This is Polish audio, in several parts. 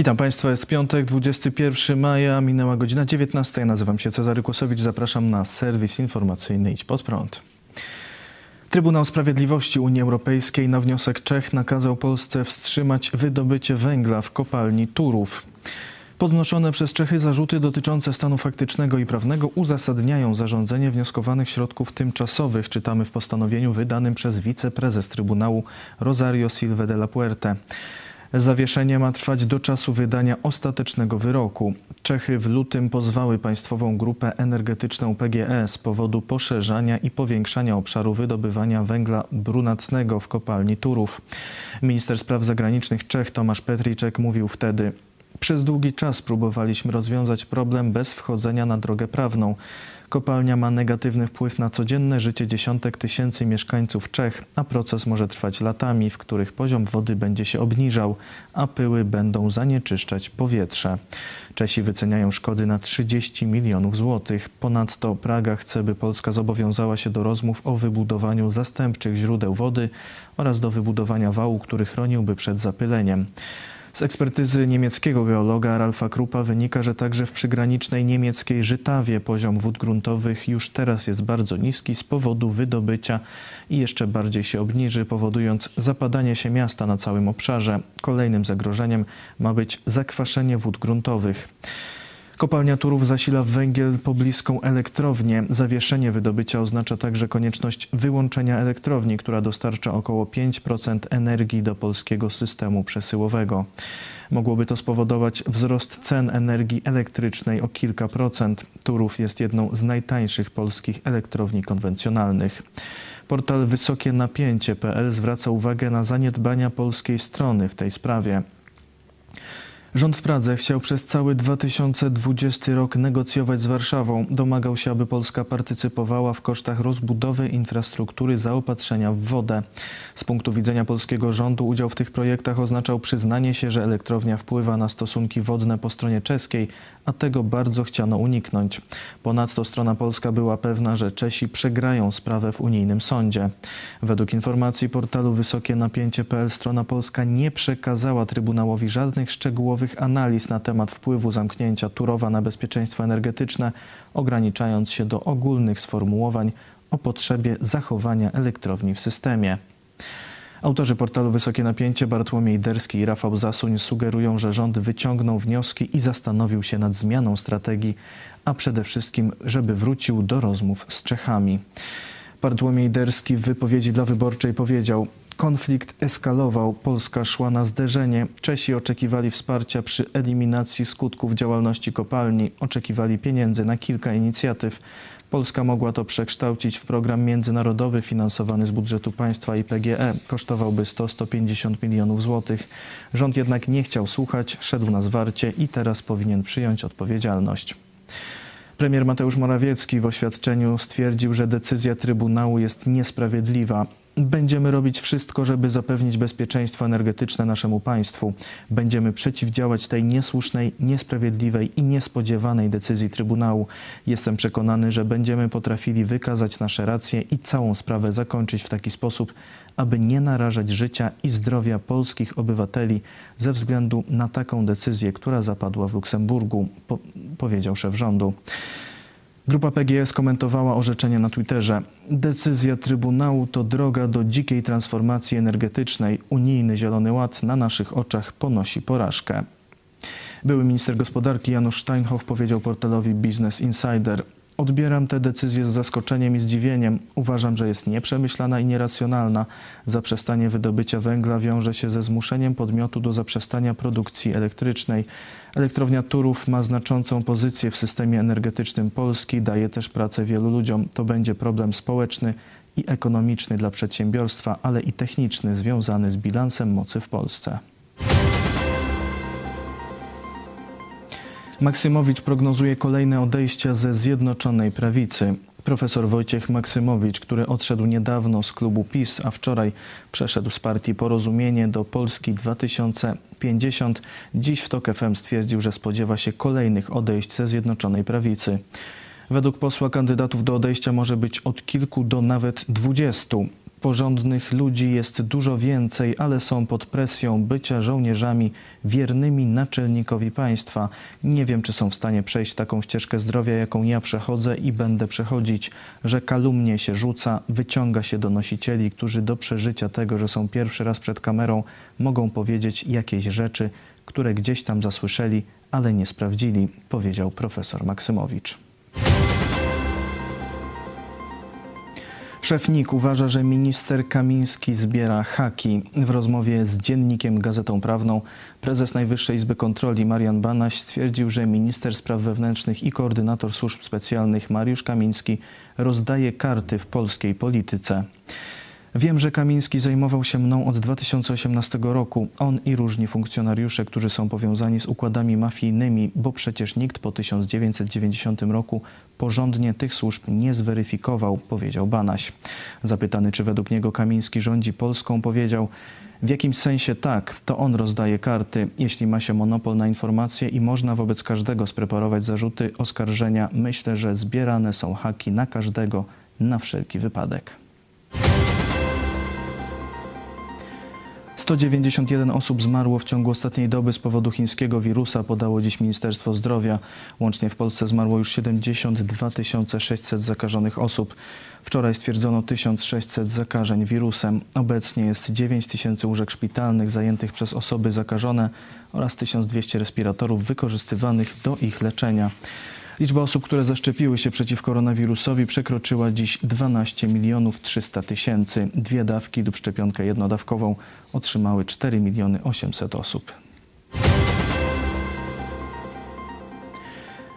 Witam Państwa, jest piątek, 21 maja, minęła godzina 19. Ja nazywam się Cezary Kłosowicz, zapraszam na serwis informacyjny Idź Pod Prąd. Trybunał Sprawiedliwości Unii Europejskiej na wniosek Czech nakazał Polsce wstrzymać wydobycie węgla w kopalni Turów. Podnoszone przez Czechy zarzuty dotyczące stanu faktycznego i prawnego uzasadniają zarządzenie wnioskowanych środków tymczasowych, czytamy w postanowieniu wydanym przez wiceprezes Trybunału Rosario Silva de la Puerte. Zawieszenie ma trwać do czasu wydania ostatecznego wyroku. Czechy w lutym pozwały państwową grupę energetyczną PGE z powodu poszerzania i powiększania obszaru wydobywania węgla brunatnego w kopalni Turów. Minister spraw zagranicznych Czech Tomasz Petriczek mówił wtedy: przez długi czas próbowaliśmy rozwiązać problem bez wchodzenia na drogę prawną. Kopalnia ma negatywny wpływ na codzienne życie dziesiątek tysięcy mieszkańców Czech, a proces może trwać latami, w których poziom wody będzie się obniżał, a pyły będą zanieczyszczać powietrze. Czesi wyceniają szkody na 30 milionów złotych. Ponadto Praga chce, by Polska zobowiązała się do rozmów o wybudowaniu zastępczych źródeł wody oraz do wybudowania wału, który chroniłby przed zapyleniem. Z ekspertyzy niemieckiego geologa Ralfa Krupa wynika, że także w przygranicznej niemieckiej Żytawie poziom wód gruntowych już teraz jest bardzo niski z powodu wydobycia i jeszcze bardziej się obniży, powodując zapadanie się miasta na całym obszarze. Kolejnym zagrożeniem ma być zakwaszenie wód gruntowych. Kopalnia Turów zasila węgiel pobliską elektrownię. Zawieszenie wydobycia oznacza także konieczność wyłączenia elektrowni, która dostarcza około 5% energii do polskiego systemu przesyłowego. Mogłoby to spowodować wzrost cen energii elektrycznej o kilka procent. Turów jest jedną z najtańszych polskich elektrowni konwencjonalnych. Portal Wysokie Napięcie.pl zwraca uwagę na zaniedbania polskiej strony w tej sprawie. Rząd w Pradze chciał przez cały 2020 rok negocjować z Warszawą. Domagał się, aby Polska partycypowała w kosztach rozbudowy infrastruktury zaopatrzenia w wodę. Z punktu widzenia polskiego rządu udział w tych projektach oznaczał przyznanie się, że elektrownia wpływa na stosunki wodne po stronie czeskiej, a tego bardzo chciano uniknąć. Ponadto strona polska była pewna, że Czesi przegrają sprawę w unijnym sądzie. Według informacji portalu Wysokie Napięcie.pl strona polska nie przekazała Trybunałowi żadnych szczegółowych szczegółowych analiz na temat wpływu zamknięcia Turowa na bezpieczeństwo energetyczne, ograniczając się do ogólnych sformułowań o potrzebie zachowania elektrowni w systemie. Autorzy portalu Wysokie Napięcie Bartłomiej Derski i Rafał Zasuń sugerują, że rząd wyciągnął wnioski i zastanowił się nad zmianą strategii, a przede wszystkim, żeby wrócił do rozmów z Czechami. Bartłomiej Derski w wypowiedzi dla Wyborczej powiedział Konflikt eskalował, Polska szła na zderzenie. Czesi oczekiwali wsparcia przy eliminacji skutków działalności kopalni, oczekiwali pieniędzy na kilka inicjatyw. Polska mogła to przekształcić w program międzynarodowy finansowany z budżetu państwa i PGE. Kosztowałby 100-150 milionów złotych. Rząd jednak nie chciał słuchać, szedł na zwarcie i teraz powinien przyjąć odpowiedzialność. Premier Mateusz Morawiecki w oświadczeniu stwierdził, że decyzja Trybunału jest niesprawiedliwa. Będziemy robić wszystko, żeby zapewnić bezpieczeństwo energetyczne naszemu państwu. Będziemy przeciwdziałać tej niesłusznej, niesprawiedliwej i niespodziewanej decyzji Trybunału. Jestem przekonany, że będziemy potrafili wykazać nasze racje i całą sprawę zakończyć w taki sposób, aby nie narażać życia i zdrowia polskich obywateli ze względu na taką decyzję, która zapadła w Luksemburgu, po powiedział szef rządu. Grupa PGS skomentowała orzeczenie na Twitterze. Decyzja Trybunału to droga do dzikiej transformacji energetycznej. Unijny Zielony Ład na naszych oczach ponosi porażkę. Były minister gospodarki Janusz Steinhoff powiedział portalowi Business Insider. Odbieram tę decyzję z zaskoczeniem i zdziwieniem. Uważam, że jest nieprzemyślana i nieracjonalna. Zaprzestanie wydobycia węgla wiąże się ze zmuszeniem podmiotu do zaprzestania produkcji elektrycznej. Elektrownia Turów ma znaczącą pozycję w systemie energetycznym Polski, daje też pracę wielu ludziom. To będzie problem społeczny i ekonomiczny dla przedsiębiorstwa, ale i techniczny związany z bilansem mocy w Polsce. Maksymowicz prognozuje kolejne odejścia ze Zjednoczonej Prawicy. Profesor Wojciech Maksymowicz, który odszedł niedawno z klubu PiS, a wczoraj przeszedł z partii Porozumienie do Polski 2050, dziś w TOK FM stwierdził, że spodziewa się kolejnych odejść ze Zjednoczonej Prawicy. Według posła kandydatów do odejścia może być od kilku do nawet dwudziestu. Porządnych ludzi jest dużo więcej, ale są pod presją bycia żołnierzami wiernymi naczelnikowi państwa. Nie wiem, czy są w stanie przejść taką ścieżkę zdrowia, jaką ja przechodzę i będę przechodzić, że kalumnie się rzuca, wyciąga się do nosicieli, którzy do przeżycia tego, że są pierwszy raz przed kamerą, mogą powiedzieć jakieś rzeczy, które gdzieś tam zasłyszeli, ale nie sprawdzili, powiedział profesor Maksymowicz. Szef NIK uważa, że minister Kamiński zbiera haki. W rozmowie z dziennikiem Gazetą Prawną prezes Najwyższej Izby Kontroli Marian Banaś stwierdził, że minister spraw wewnętrznych i koordynator służb specjalnych Mariusz Kamiński rozdaje karty w polskiej polityce. Wiem, że Kamiński zajmował się mną od 2018 roku. On i różni funkcjonariusze, którzy są powiązani z układami mafijnymi, bo przecież nikt po 1990 roku porządnie tych służb nie zweryfikował, powiedział Banaś. Zapytany, czy według niego Kamiński rządzi Polską, powiedział w jakimś sensie tak, to on rozdaje karty. Jeśli ma się monopol na informacje i można wobec każdego spreparować zarzuty, oskarżenia, myślę, że zbierane są haki na każdego, na wszelki wypadek. 191 osób zmarło w ciągu ostatniej doby z powodu chińskiego wirusa, podało dziś Ministerstwo Zdrowia. Łącznie w Polsce zmarło już 72 600 zakażonych osób. Wczoraj stwierdzono 1600 zakażeń wirusem. Obecnie jest 9 tysięcy łóżek szpitalnych zajętych przez osoby zakażone oraz 1200 respiratorów wykorzystywanych do ich leczenia. Liczba osób, które zaszczepiły się przeciw koronawirusowi przekroczyła dziś 12 milionów 300 tysięcy. Dwie dawki lub szczepionkę jednodawkową otrzymały 4 miliony 800 osób.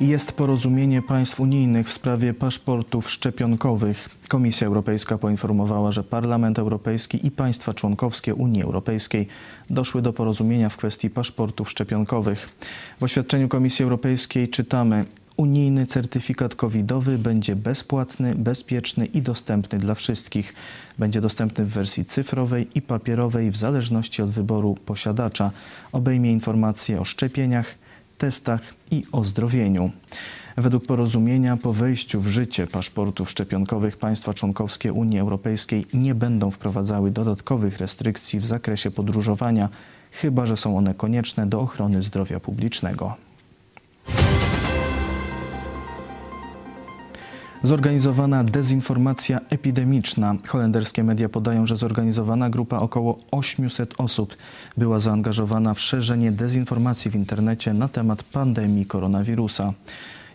Jest porozumienie państw unijnych w sprawie paszportów szczepionkowych. Komisja Europejska poinformowała, że Parlament Europejski i państwa członkowskie Unii Europejskiej doszły do porozumienia w kwestii paszportów szczepionkowych. W oświadczeniu Komisji Europejskiej czytamy: Unijny certyfikat covidowy będzie bezpłatny, bezpieczny i dostępny dla wszystkich. Będzie dostępny w wersji cyfrowej i papierowej w zależności od wyboru posiadacza. Obejmie informacje o szczepieniach, testach i ozdrowieniu. Według porozumienia po wejściu w życie paszportów szczepionkowych państwa członkowskie Unii Europejskiej nie będą wprowadzały dodatkowych restrykcji w zakresie podróżowania, chyba że są one konieczne do ochrony zdrowia publicznego. Zorganizowana dezinformacja epidemiczna. Holenderskie media podają, że zorganizowana grupa około 800 osób była zaangażowana w szerzenie dezinformacji w internecie na temat pandemii koronawirusa.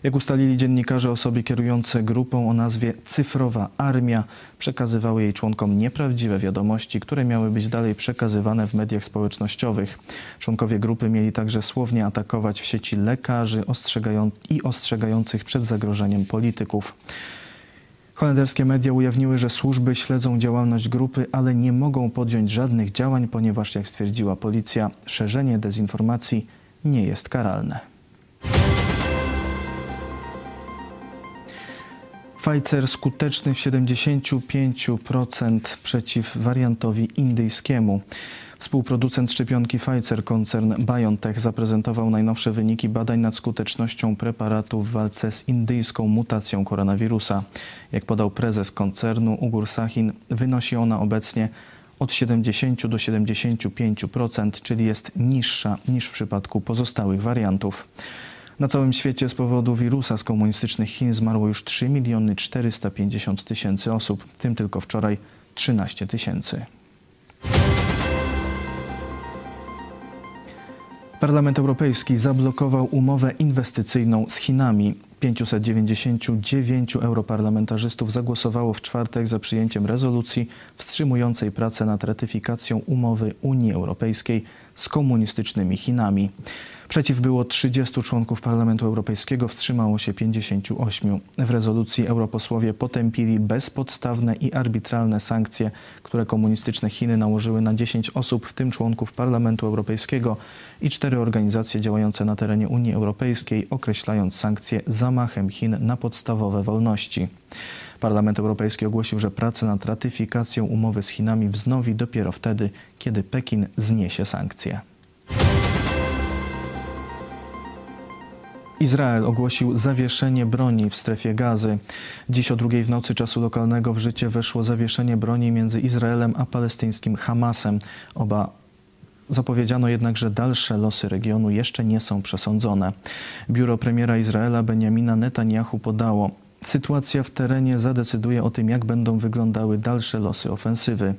Jak ustalili dziennikarze, osoby kierujące grupą o nazwie Cyfrowa Armia przekazywały jej członkom nieprawdziwe wiadomości, które miały być dalej przekazywane w mediach społecznościowych. Członkowie grupy mieli także słownie atakować w sieci lekarzy i ostrzegających przed zagrożeniem polityków. Holenderskie media ujawniły, że służby śledzą działalność grupy, ale nie mogą podjąć żadnych działań, ponieważ, jak stwierdziła policja, szerzenie dezinformacji nie jest karalne. Pfizer skuteczny w 75% przeciw wariantowi indyjskiemu. Współproducent szczepionki Pfizer, koncern BioNTech, zaprezentował najnowsze wyniki badań nad skutecznością preparatu w walce z indyjską mutacją koronawirusa. Jak podał prezes koncernu Ugur Sahin, wynosi ona obecnie od 70 do 75%, czyli jest niższa niż w przypadku pozostałych wariantów. Na całym świecie z powodu wirusa z komunistycznych Chin zmarło już 3 miliony 450 tysięcy osób, tym tylko wczoraj 13 tysięcy. Parlament Europejski zablokował umowę inwestycyjną z Chinami. 599 europarlamentarzystów zagłosowało w czwartek za przyjęciem rezolucji wstrzymującej pracę nad ratyfikacją umowy Unii Europejskiej z komunistycznymi Chinami. Przeciw było 30 członków Parlamentu Europejskiego, wstrzymało się 58. W rezolucji europosłowie potępili bezpodstawne i arbitralne sankcje, które komunistyczne Chiny nałożyły na 10 osób, w tym członków Parlamentu Europejskiego i cztery organizacje działające na terenie Unii Europejskiej, określając sankcje zamachem Chin na podstawowe wolności. Parlament Europejski ogłosił, że prace nad ratyfikacją umowy z Chinami wznowi dopiero wtedy, kiedy Pekin zniesie sankcje. Izrael ogłosił zawieszenie broni w strefie gazy. Dziś o drugiej w nocy czasu lokalnego w życie weszło zawieszenie broni między Izraelem a palestyńskim Hamasem. Oba Zapowiedziano jednak, że dalsze losy regionu jeszcze nie są przesądzone. Biuro premiera Izraela Benjamina Netanyahu podało, Sytuacja w terenie zadecyduje o tym, jak będą wyglądały dalsze losy ofensywy.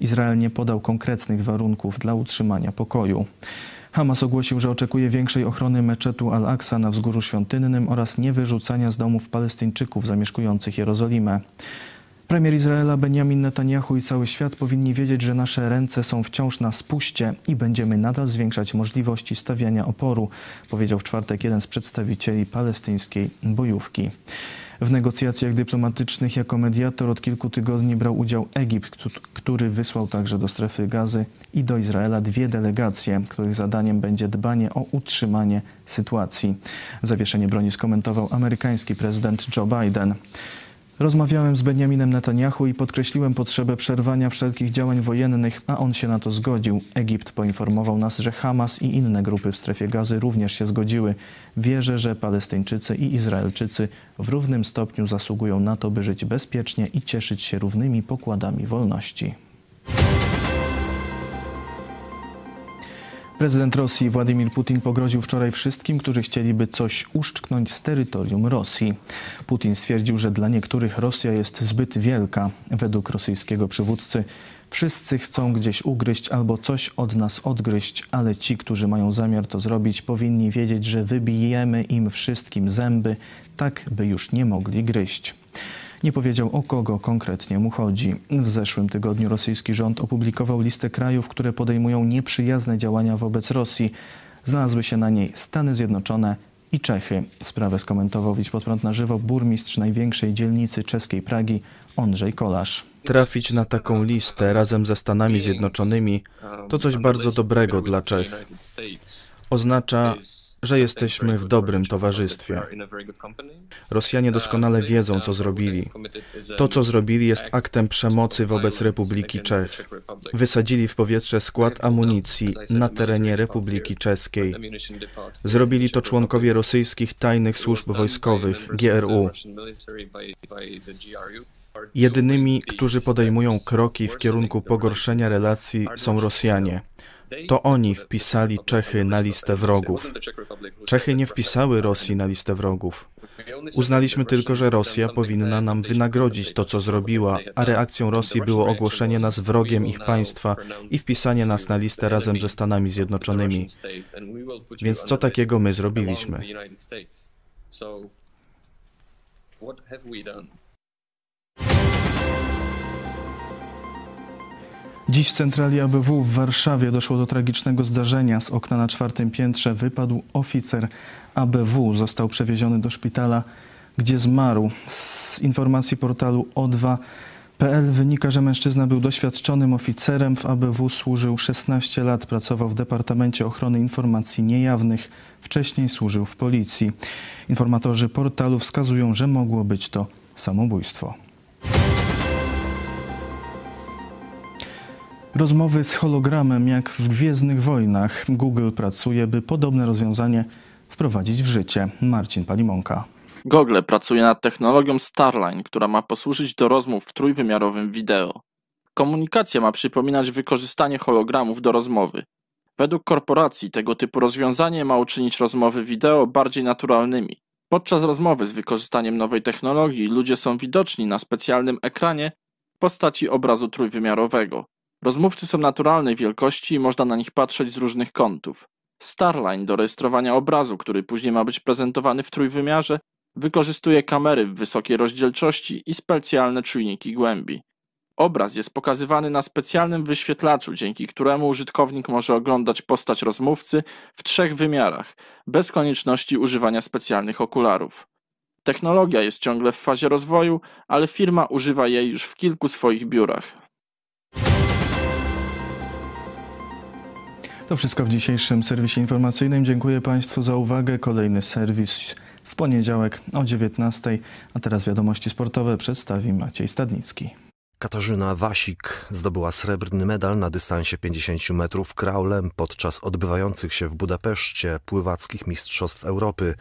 Izrael nie podał konkretnych warunków dla utrzymania pokoju. Hamas ogłosił, że oczekuje większej ochrony meczetu Al-Aqsa na wzgórzu świątynnym oraz niewyrzucania z domów Palestyńczyków zamieszkujących Jerozolimę. Premier Izraela Benjamin Netanyahu i cały świat powinni wiedzieć, że nasze ręce są wciąż na spuście i będziemy nadal zwiększać możliwości stawiania oporu, powiedział w czwartek jeden z przedstawicieli palestyńskiej bojówki. W negocjacjach dyplomatycznych jako mediator od kilku tygodni brał udział Egipt, który wysłał także do strefy gazy i do Izraela dwie delegacje, których zadaniem będzie dbanie o utrzymanie sytuacji. Zawieszenie broni skomentował amerykański prezydent Joe Biden. Rozmawiałem z Benjaminem Netanyahu i podkreśliłem potrzebę przerwania wszelkich działań wojennych, a on się na to zgodził. Egipt poinformował nas, że Hamas i inne grupy w strefie gazy również się zgodziły. Wierzę, że Palestyńczycy i Izraelczycy w równym stopniu zasługują na to, by żyć bezpiecznie i cieszyć się równymi pokładami wolności. Prezydent Rosji Władimir Putin pogroził wczoraj wszystkim, którzy chcieliby coś uszczknąć z terytorium Rosji. Putin stwierdził, że dla niektórych Rosja jest zbyt wielka. Według rosyjskiego przywódcy wszyscy chcą gdzieś ugryźć albo coś od nas odgryźć, ale ci, którzy mają zamiar to zrobić, powinni wiedzieć, że wybijemy im wszystkim zęby, tak by już nie mogli gryźć. Nie powiedział o kogo konkretnie mu chodzi. W zeszłym tygodniu rosyjski rząd opublikował listę krajów, które podejmują nieprzyjazne działania wobec Rosji. Znalazły się na niej Stany Zjednoczone i Czechy. Sprawę skomentował Widź pod prąd na żywo burmistrz największej dzielnicy czeskiej Pragi Andrzej Kolarz. Trafić na taką listę razem ze Stanami Zjednoczonymi to coś bardzo dobrego dla Czech. Oznacza, że jesteśmy w dobrym towarzystwie. Rosjanie doskonale wiedzą, co zrobili. To, co zrobili, jest aktem przemocy wobec Republiki Czech. Wysadzili w powietrze skład amunicji na terenie Republiki Czeskiej. Zrobili to członkowie rosyjskich tajnych służb wojskowych GRU. Jedynymi, którzy podejmują kroki w kierunku pogorszenia relacji, są Rosjanie. To oni wpisali Czechy na listę wrogów. Czechy nie wpisały Rosji na listę wrogów. Uznaliśmy tylko, że Rosja powinna nam wynagrodzić to, co zrobiła, a reakcją Rosji było ogłoszenie nas wrogiem ich państwa i wpisanie nas na listę razem ze Stanami Zjednoczonymi. Więc co takiego my zrobiliśmy? Dziś w centrali ABW w Warszawie doszło do tragicznego zdarzenia. Z okna na czwartym piętrze wypadł oficer ABW. Został przewieziony do szpitala, gdzie zmarł. Z informacji portalu O2.pl wynika, że mężczyzna był doświadczonym oficerem. W ABW służył 16 lat. Pracował w Departamencie Ochrony Informacji Niejawnych. Wcześniej służył w policji. Informatorzy portalu wskazują, że mogło być to samobójstwo. Rozmowy z hologramem jak w Gwiezdnych Wojnach. Google pracuje, by podobne rozwiązanie wprowadzić w życie. Marcin Palimonka. Google pracuje nad technologią Starline, która ma posłużyć do rozmów w trójwymiarowym wideo. Komunikacja ma przypominać wykorzystanie hologramów do rozmowy. Według korporacji tego typu rozwiązanie ma uczynić rozmowy wideo bardziej naturalnymi. Podczas rozmowy z wykorzystaniem nowej technologii ludzie są widoczni na specjalnym ekranie w postaci obrazu trójwymiarowego. Rozmówcy są naturalnej wielkości i można na nich patrzeć z różnych kątów. Starline do rejestrowania obrazu, który później ma być prezentowany w trójwymiarze, wykorzystuje kamery w wysokiej rozdzielczości i specjalne czujniki głębi. Obraz jest pokazywany na specjalnym wyświetlaczu, dzięki któremu użytkownik może oglądać postać rozmówcy w trzech wymiarach, bez konieczności używania specjalnych okularów. Technologia jest ciągle w fazie rozwoju, ale firma używa jej już w kilku swoich biurach. To wszystko w dzisiejszym serwisie informacyjnym. Dziękuję Państwu za uwagę. Kolejny serwis w poniedziałek o 19. A teraz wiadomości sportowe przedstawi Maciej Stadnicki. Katarzyna Wasik zdobyła srebrny medal na dystansie 50 metrów kraulem podczas odbywających się w Budapeszcie pływackich Mistrzostw Europy.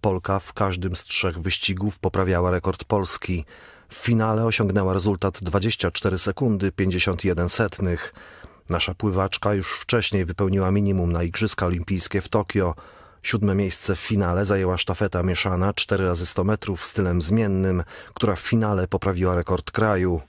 Polka w każdym z trzech wyścigów poprawiała rekord Polski. W finale osiągnęła rezultat 24 sekundy 51 setnych. Nasza pływaczka już wcześniej wypełniła minimum na Igrzyska Olimpijskie w Tokio. Siódme miejsce w finale zajęła sztafeta mieszana 4 razy 100 metrów stylem zmiennym, która w finale poprawiła rekord kraju.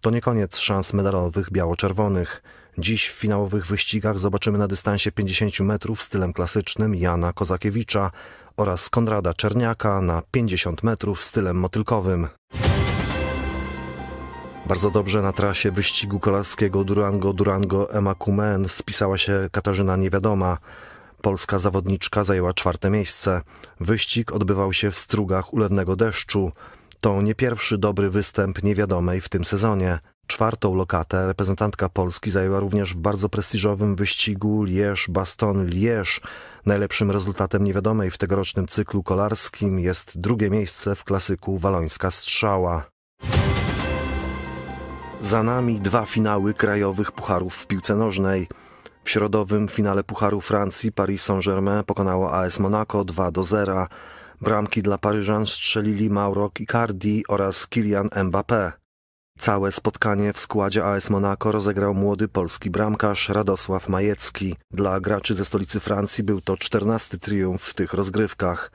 To nie koniec szans medalowych biało-czerwonych. Dziś w finałowych wyścigach zobaczymy na dystansie 50 metrów stylem klasycznym Jana Kozakiewicza oraz Konrada Czerniaka na 50 metrów stylem motylkowym. Bardzo dobrze na trasie wyścigu kolarskiego Durango-Durango Emma Kumen spisała się Katarzyna Niewiadoma. Polska zawodniczka zajęła czwarte miejsce. Wyścig odbywał się w strugach ulewnego deszczu. To nie pierwszy dobry występ niewiadomej w tym sezonie. Czwartą lokatę reprezentantka Polski zajęła również w bardzo prestiżowym wyścigu Lierz-Baston-Lierz. Najlepszym rezultatem niewiadomej w tegorocznym cyklu kolarskim jest drugie miejsce w klasyku Walońska Strzała. Za nami dwa finały krajowych pucharów w piłce nożnej. W środowym finale Pucharu Francji Paris Saint-Germain pokonało AS Monaco 2 do 0. Bramki dla Paryżan strzelili Mauro Icardi oraz Kylian Mbappé. Całe spotkanie w składzie AS Monaco rozegrał młody polski bramkarz Radosław Majecki. Dla graczy ze stolicy Francji był to czternasty triumf w tych rozgrywkach.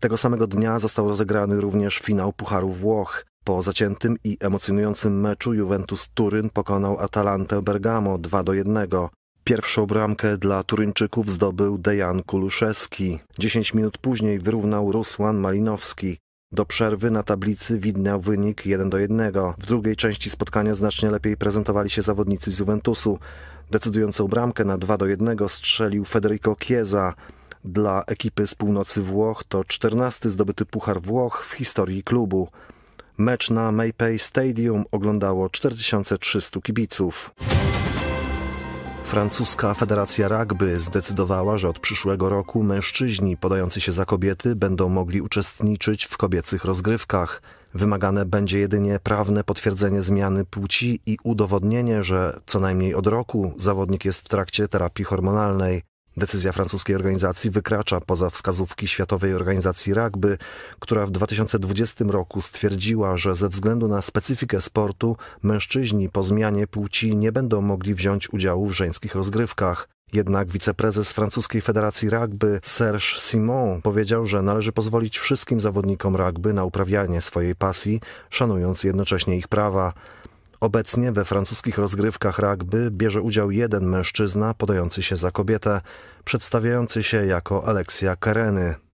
Tego samego dnia został rozegrany również finał Pucharu Włoch. Po zaciętym i emocjonującym meczu Juventus Turyn pokonał Atalantę Bergamo 2 do 1. Pierwszą bramkę dla Turyńczyków zdobył Dejan Kuluszewski. 10 minut później wyrównał Rusłan Malinowski. Do przerwy na tablicy widniał wynik 1 do 1. W drugiej części spotkania znacznie lepiej prezentowali się zawodnicy z Juventusu. Decydującą bramkę na 2 do 1 strzelił Federico Chiesa. Dla ekipy z północy Włoch to 14 zdobyty Puchar Włoch w historii klubu. Mecz na Maypay Stadium oglądało 4300 kibiców. Francuska Federacja Rugby zdecydowała, że od przyszłego roku mężczyźni podający się za kobiety będą mogli uczestniczyć w kobiecych rozgrywkach. Wymagane będzie jedynie prawne potwierdzenie zmiany płci i udowodnienie, że co najmniej od roku zawodnik jest w trakcie terapii hormonalnej. Decyzja francuskiej organizacji wykracza poza wskazówki Światowej Organizacji Rugby, która w 2020 roku stwierdziła, że ze względu na specyfikę sportu mężczyźni po zmianie płci nie będą mogli wziąć udziału w żeńskich rozgrywkach. Jednak wiceprezes francuskiej Federacji Rugby Serge Simon powiedział, że należy pozwolić wszystkim zawodnikom rugby na uprawianie swojej pasji, szanując jednocześnie ich prawa. Obecnie we francuskich rozgrywkach rugby bierze udział jeden mężczyzna podający się za kobietę, przedstawiający się jako Alexia Kareny.